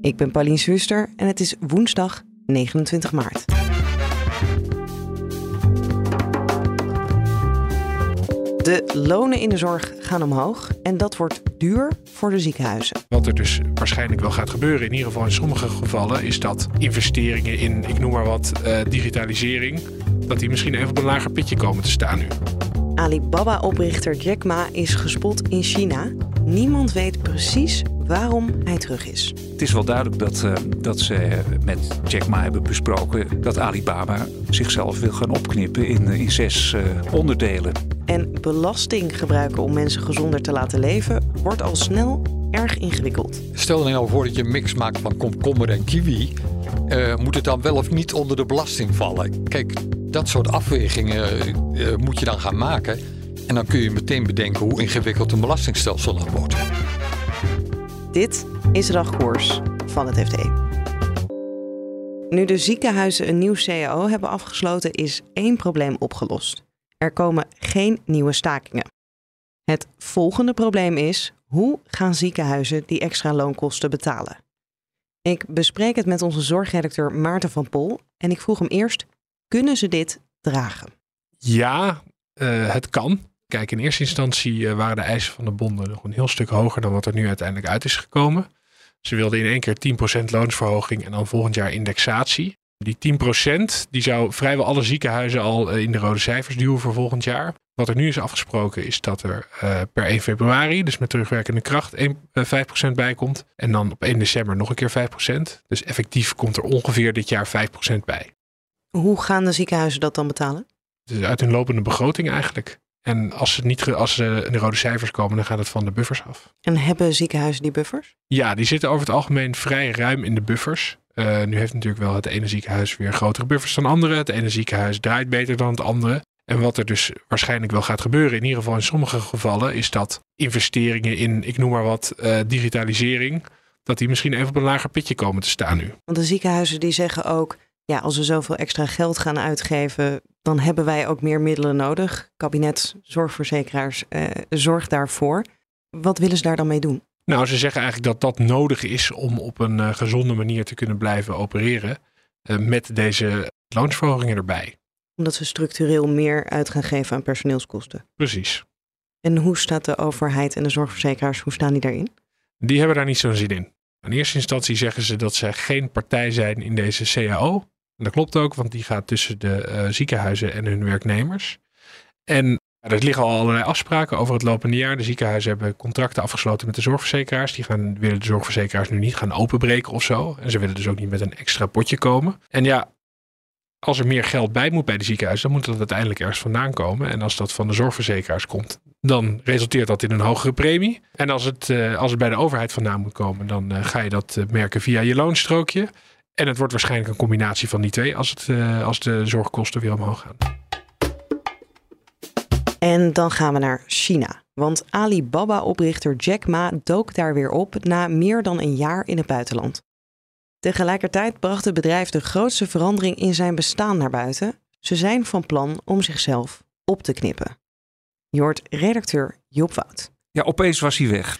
Ik ben Pauline Schuster en het is woensdag 29 maart. De lonen in de zorg gaan omhoog en dat wordt duur voor de ziekenhuizen. Wat er dus waarschijnlijk wel gaat gebeuren, in ieder geval in sommige gevallen, is dat investeringen in, ik noem maar wat, uh, digitalisering, dat die misschien even op een lager pitje komen te staan nu. Alibaba-oprichter Jack Ma is gespot in China. Niemand weet precies waarom hij terug is. Het is wel duidelijk dat, uh, dat ze met Jack Ma hebben besproken dat Alibaba zichzelf wil gaan opknippen in, in zes uh, onderdelen. En belasting gebruiken om mensen gezonder te laten leven wordt al snel erg ingewikkeld. Stel je nou voor dat je een mix maakt van komkommer en kiwi. Uh, moet het dan wel of niet onder de belasting vallen? Kijk, dat soort afwegingen uh, moet je dan gaan maken. En dan kun je meteen bedenken hoe ingewikkeld een belastingstelsel dan wordt. Dit is Dagkoers van het FD. Nu de ziekenhuizen een nieuw CAO hebben afgesloten, is één probleem opgelost. Er komen geen nieuwe stakingen. Het volgende probleem is: hoe gaan ziekenhuizen die extra loonkosten betalen? Ik bespreek het met onze zorgredacteur Maarten van Pol en ik vroeg hem eerst: kunnen ze dit dragen? Ja, uh, het kan. Kijk, in eerste instantie uh, waren de eisen van de bonden nog een heel stuk hoger dan wat er nu uiteindelijk uit is gekomen. Ze wilden in één keer 10% loonsverhoging en dan volgend jaar indexatie. Die 10% die zou vrijwel alle ziekenhuizen al in de rode cijfers duwen voor volgend jaar. Wat er nu is afgesproken is dat er uh, per 1 februari, dus met terugwerkende kracht, 1, uh, 5% bij komt. En dan op 1 december nog een keer 5%. Dus effectief komt er ongeveer dit jaar 5% bij. Hoe gaan de ziekenhuizen dat dan betalen? Dus uit hun lopende begroting eigenlijk. En als ze, niet, als ze in de rode cijfers komen, dan gaat het van de buffers af. En hebben ziekenhuizen die buffers? Ja, die zitten over het algemeen vrij ruim in de buffers. Uh, nu heeft natuurlijk wel het ene ziekenhuis weer grotere buffers dan andere. Het ene ziekenhuis draait beter dan het andere. En wat er dus waarschijnlijk wel gaat gebeuren, in ieder geval in sommige gevallen, is dat investeringen in, ik noem maar wat, uh, digitalisering, dat die misschien even op een lager pitje komen te staan nu. Want de ziekenhuizen die zeggen ook, ja, als we zoveel extra geld gaan uitgeven, dan hebben wij ook meer middelen nodig. Kabinet, zorgverzekeraars, uh, zorg daarvoor. Wat willen ze daar dan mee doen? Nou, ze zeggen eigenlijk dat dat nodig is om op een uh, gezonde manier te kunnen blijven opereren. Uh, met deze loonsverhogingen erbij. Omdat ze structureel meer uit gaan geven aan personeelskosten. Precies. En hoe staat de overheid en de zorgverzekeraars, hoe staan die daarin? Die hebben daar niet zo'n zin in. In eerste instantie zeggen ze dat ze geen partij zijn in deze CAO. En dat klopt ook, want die gaat tussen de uh, ziekenhuizen en hun werknemers. En er liggen al allerlei afspraken over het lopende jaar. De ziekenhuizen hebben contracten afgesloten met de zorgverzekeraars. Die gaan, willen de zorgverzekeraars nu niet gaan openbreken of zo. En ze willen dus ook niet met een extra potje komen. En ja, als er meer geld bij moet bij de ziekenhuizen, dan moet dat uiteindelijk ergens vandaan komen. En als dat van de zorgverzekeraars komt, dan resulteert dat in een hogere premie. En als het, uh, als het bij de overheid vandaan moet komen, dan uh, ga je dat merken via je loonstrookje. En het wordt waarschijnlijk een combinatie van die twee als, het, als de zorgkosten weer omhoog gaan. En dan gaan we naar China. Want Alibaba-oprichter Jack Ma dook daar weer op na meer dan een jaar in het buitenland. Tegelijkertijd bracht het bedrijf de grootste verandering in zijn bestaan naar buiten. Ze zijn van plan om zichzelf op te knippen. Je hoort redacteur Job Wout. Ja, opeens was hij weg.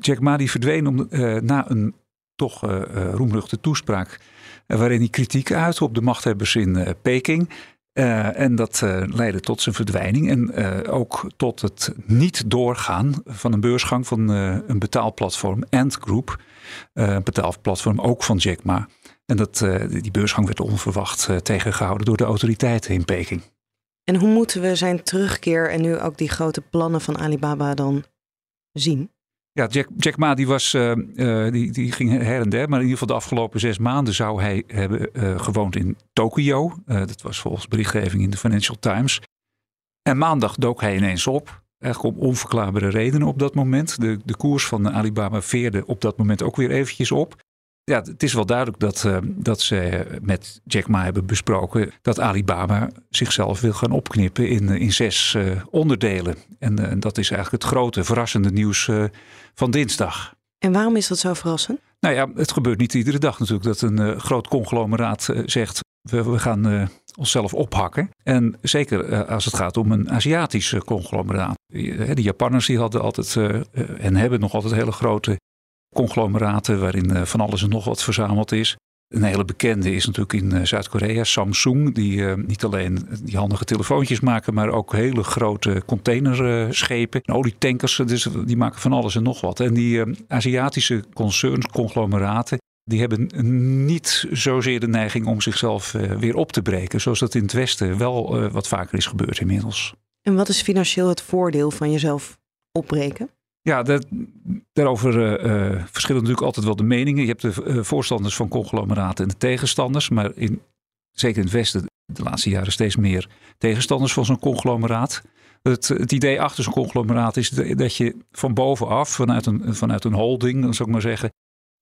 Jack Ma die verdween om, uh, na een toch uh, uh, roemruchte toespraak... waarin hij kritiek uitte op de machthebbers in Peking... En dat leidde tot zijn verdwijning en ook tot het niet doorgaan van een beursgang van een betaalplatform Ant Group. een betaalplatform ook van Jack Ma. En dat, die beursgang werd onverwacht tegengehouden door de autoriteiten in Peking. En hoe moeten we zijn terugkeer en nu ook die grote plannen van Alibaba dan zien? Ja, Jack, Ma die was, uh, uh, die, die ging her en der, maar in ieder geval de afgelopen zes maanden zou hij hebben uh, gewoond in Tokio. dat was volgens berichtgeving in de Financial Times. En maandag dook hij ineens op, eigenlijk om onverklaarbare redenen op dat moment. De, de koers van Alibaba veerde op dat moment ook weer eventjes op. Ja, het is wel duidelijk dat, uh, dat ze met Jack Ma hebben besproken dat Alibaba zichzelf wil gaan opknippen in, in zes uh, onderdelen. En uh, dat is eigenlijk het grote, verrassende nieuws van dinsdag. En waarom is dat zo verrassend? Nou ja, het gebeurt niet iedere dag natuurlijk dat een groot conglomeraat zegt: we, we gaan onszelf ophakken. En zeker als het gaat om een Aziatisch conglomeraat. De Japanners die hadden altijd en hebben nog altijd hele grote conglomeraten waarin eh, van alles en nog wat verzameld is. Een hele bekende is natuurlijk in eh, Zuid-Korea Samsung, die uh, niet alleen die handige telefoontjes maken, maar ook hele grote containerschepen, olietankers, dus die maken van alles en nog wat. En die Aziatische concerns, conglomeraten, die hebben niet zozeer de neiging om zichzelf weer op te breken, zoals dat in het Westen wel wat vaker is gebeurd inmiddels. En wat is financieel het voordeel van jezelf opbreken? Ja, dat, daarover uh, verschillen natuurlijk altijd wel de meningen. Je hebt de uh, voorstanders van conglomeraten en de tegenstanders. Maar in, zeker in het Westen de laatste jaren steeds meer tegenstanders van zo'n conglomeraat. Het, het, idee achter zo'n conglomeraat is dat je van bovenaf, vanuit een, vanuit een holding, zou ik maar zeggen,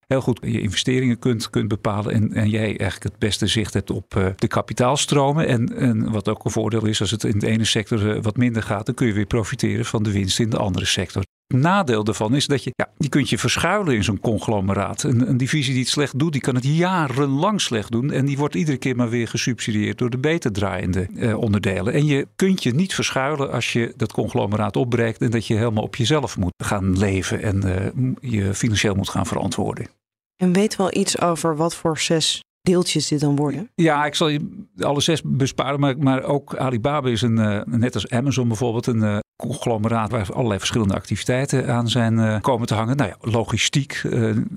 heel goed je investeringen kunt, kunt bepalen. En, en jij eigenlijk het beste zicht hebt op de kapitaalstromen. En, en wat ook een voordeel is, als het in de ene sector wat minder gaat, dan kun je weer profiteren van de winst in de andere sector nadeel daarvan is dat je, ja, die kunt je verschuilen in zo'n conglomeraat. Een, een, divisie die het slecht doet, die kan het jarenlang slecht doen. En die wordt iedere keer maar weer gesubsidieerd door de beter draaiende eh, onderdelen. En je kunt je niet verschuilen als je dat conglomeraat opbreekt en dat je helemaal op jezelf moet gaan leven en uh, je financieel moet gaan verantwoorden. En weet wel iets over wat voor zes deeltjes dit dan worden? Ja, ik zal je alle zes besparen, maar, maar ook Alibaba is een, uh, net als Amazon bijvoorbeeld, een uh, conglomeraat waar allerlei verschillende activiteiten aan zijn uh, komen te hangen. Nou ja, logistiek,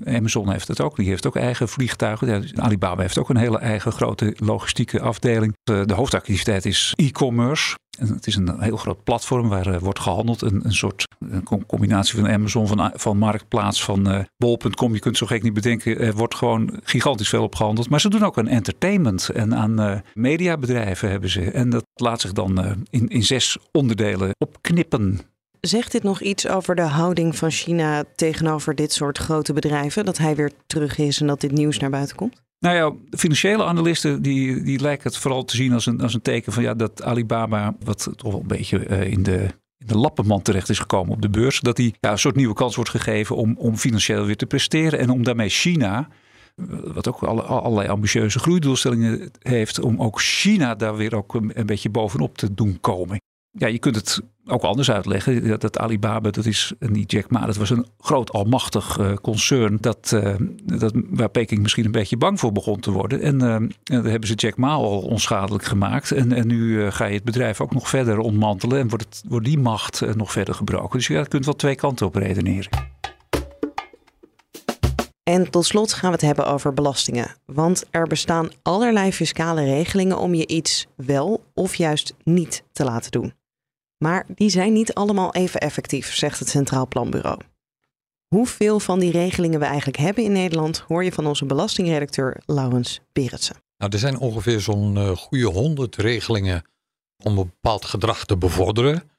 Amazon heeft het ook, die heeft ook eigen vliegtuigen. Ja, Alibaba heeft ook een hele eigen grote logistieke afdeling. de hoofdactiviteit is e-commerce. Het is een heel groot platform waar uh, wordt gehandeld. Een, een soort een combinatie van Amazon, van, van Marktplaats, van uh, Bol.com. Je kunt zo gek niet bedenken. Er wordt gewoon gigantisch veel op gehandeld. Maar ze doen ook aan entertainment en aan mediabedrijven hebben ze. En dat laat zich dan in, in zes onderdelen opknippen. Zegt dit nog iets over de houding van China tegenover dit soort grote bedrijven? Dat hij weer terug is en dat dit nieuws naar buiten komt? Nou ja, financiële analisten die, die lijken het vooral te zien als een, als een teken van ja, dat Alibaba, wat toch wel een beetje uh, in de in de lappenmand terecht is gekomen op de beurs. Dat die ja, een soort nieuwe kans wordt gegeven om, om financieel weer te presteren. En om daarmee China, eh, wat ook alle, allerlei ambitieuze groeidoelstellingen heeft, om ook China daar weer ook een beetje bovenop te doen komen. Ja, je kunt het ook anders uitleggen. Dat, dat, Alibaba, dat is niet Jack Ma, dat was een groot almachtig uh, concern. Dat, uh, dat, waar Peking misschien een beetje bang voor begon te worden. En uh, daar hebben ze Jack Ma al onschadelijk gemaakt. En, en nu ga je het bedrijf ook nog verder ontmantelen. En wordt, het, wordt die macht nog verder gebroken. Dus je kunt wel twee kanten op redeneren. En tot slot gaan we het hebben over belastingen. Want er bestaan allerlei fiscale regelingen om je iets wel of juist niet te laten doen. Maar die zijn niet allemaal even effectief, zegt het Centraal Planbureau. Hoeveel van die regelingen we eigenlijk hebben in Nederland, hoor je van onze belastingredacteur Laurens Beretsen. Nou, er zijn ongeveer zo'n uh, goede honderd regelingen om een bepaald gedrag te bevorderen.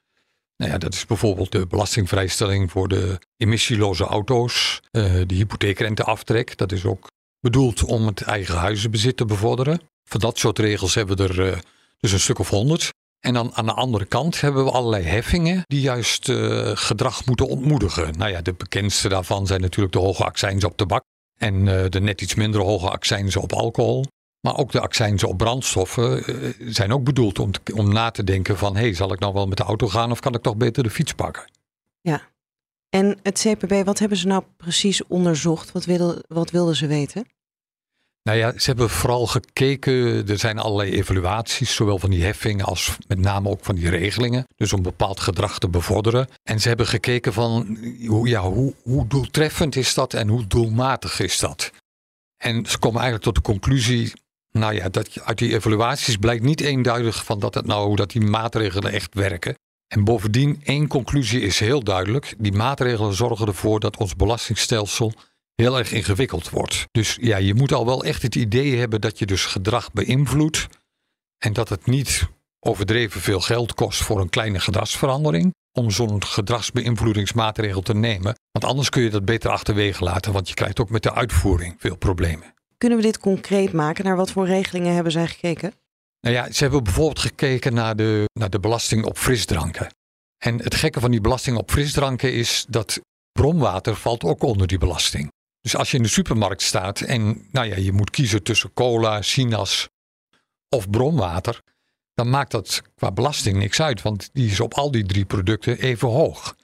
Nou ja, dat is bijvoorbeeld de belastingvrijstelling voor de emissieloze auto's, uh, de hypotheekrenteaftrek. Dat is ook bedoeld om het eigen huizenbezit te bevorderen. Voor dat soort regels hebben we er uh, dus een stuk of honderd. En dan aan de andere kant hebben we allerlei heffingen die juist uh, gedrag moeten ontmoedigen. Nou ja, de bekendste daarvan zijn natuurlijk de hoge accijns op tabak en uh, de net iets minder hoge accijns op alcohol. Maar ook de accijns op brandstoffen uh, zijn ook bedoeld om, om na te denken van... hé, hey, zal ik nou wel met de auto gaan of kan ik toch beter de fiets pakken? Ja, en het CPB, wat hebben ze nou precies onderzocht? Wat, wilden, wat wilden ze weten? Nou ja, ze hebben vooral gekeken, er zijn allerlei evaluaties, zowel van die heffingen als met name ook van die regelingen. Dus om bepaald gedrag te bevorderen. En ze hebben gekeken van, ja, hoe, hoe doeltreffend is dat en hoe doelmatig is dat? En ze komen eigenlijk tot de conclusie, nou ja, dat uit die evaluaties blijkt niet eenduidig van dat, het nou, dat die maatregelen echt werken. En bovendien, één conclusie is heel duidelijk. Die maatregelen zorgen ervoor dat ons belastingstelsel heel erg ingewikkeld wordt. Dus ja, je moet al wel echt het idee hebben dat je dus gedrag beïnvloedt. En dat het niet overdreven veel geld kost voor een kleine gedragsverandering. Om zo'n gedragsbeïnvloedingsmaatregel te nemen. Want anders kun je dat beter achterwege laten, want je krijgt ook met de uitvoering veel problemen. Kunnen we dit concreet maken? Naar wat voor regelingen hebben zij gekeken? Nou ja, ze hebben bijvoorbeeld gekeken naar de, naar de belasting op frisdranken. En het gekke van die belasting op frisdranken is dat bronwater valt ook onder die belasting. Dus als je in de supermarkt staat en nou ja, je moet kiezen tussen cola, sinaas of bronwater, dan maakt dat qua belasting niks uit, want die is op al die drie producten even hoog.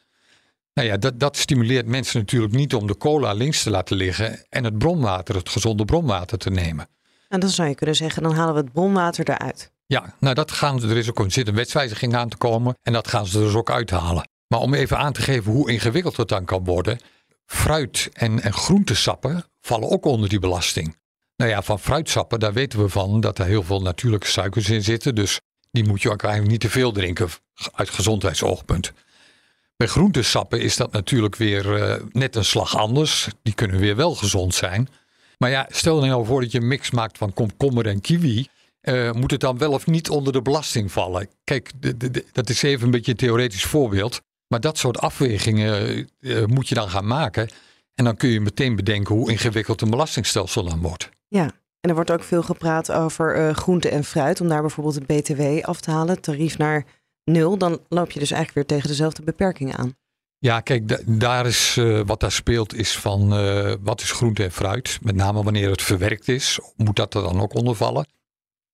Nou ja, dat, dat stimuleert mensen natuurlijk niet om de cola links te laten liggen en het bronwater, het gezonde bronwater te nemen. En dan zou je kunnen zeggen, dan halen we het bronwater eruit. Ja, nou dat gaan ze, er is ook een, zit een wetswijziging aan te komen en dat gaan ze er dus ook uithalen. Maar om even aan te geven hoe ingewikkeld het dan kan worden, fruit en, en groentesappen vallen ook onder die belasting. Nou ja, van fruitsappen, daar weten we van dat er heel veel natuurlijke suikers in zitten. Dus die moet je ook eigenlijk niet te veel drinken uit gezondheidsoogpunt. Bij groentesappen is dat natuurlijk weer uh, net een slag anders. Die kunnen weer wel gezond zijn. Maar ja, stel nou voor dat je een mix maakt van komkommer en kiwi. Uh, moet het dan wel of niet onder de belasting vallen? Kijk, dat is even een beetje een theoretisch voorbeeld. Maar dat soort afwegingen uh, moet je dan gaan maken. En dan kun je meteen bedenken hoe ingewikkeld een belastingstelsel dan wordt. Ja, en er wordt ook veel gepraat over uh, groente en fruit. Om daar bijvoorbeeld de BTW af te halen, tarief naar nul. Dan loop je dus eigenlijk weer tegen dezelfde beperkingen aan. Ja, kijk, daar is, uh, wat daar speelt is van uh, wat is groente en fruit. Met name wanneer het verwerkt is, moet dat er dan ook onder vallen.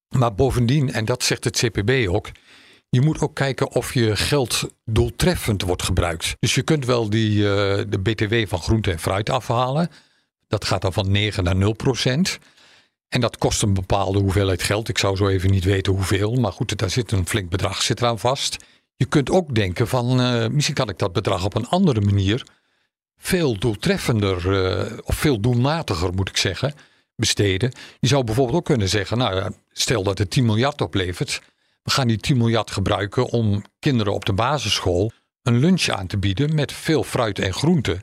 Maar bovendien, en dat zegt het CPB ook, je moet ook kijken of je geld doeltreffend wordt gebruikt. Dus je kunt wel die, uh, de BTW van groente en fruit afhalen. Dat gaat dan van 9 naar 0 procent. En dat kost een bepaalde hoeveelheid geld. Ik zou zo even niet weten hoeveel. Maar goed, daar zit een flink bedrag zit eraan vast. Je kunt ook denken van uh, misschien kan ik dat bedrag op een andere manier veel doeltreffender uh, of veel doelmatiger moet ik zeggen besteden. Je zou bijvoorbeeld ook kunnen zeggen, nou stel dat het 10 miljard oplevert. We gaan die 10 miljard gebruiken om kinderen op de basisschool een lunch aan te bieden met veel fruit en groenten.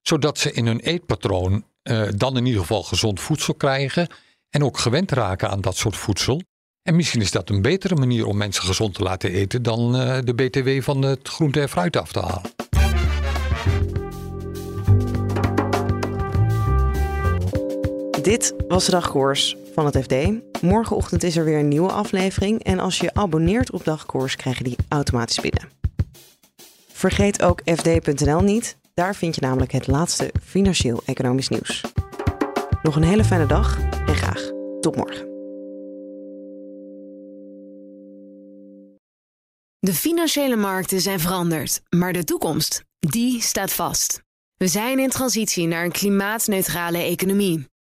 Zodat ze in hun eetpatroon uh, dan in ieder geval gezond voedsel krijgen en ook gewend raken aan dat soort voedsel. En misschien is dat een betere manier om mensen gezond te laten eten dan uh, de BTW van het groente en fruit af te halen. Dit was de dagkoers van het FD. Morgenochtend is er weer een nieuwe aflevering. En als je abonneert op dagkoers, krijg je die automatisch binnen. Vergeet ook fd.nl niet. Daar vind je namelijk het laatste financieel-economisch nieuws. Nog een hele fijne dag en graag tot morgen. De financiële markten zijn veranderd, maar de toekomst, die staat vast. We zijn in transitie naar een klimaatneutrale economie.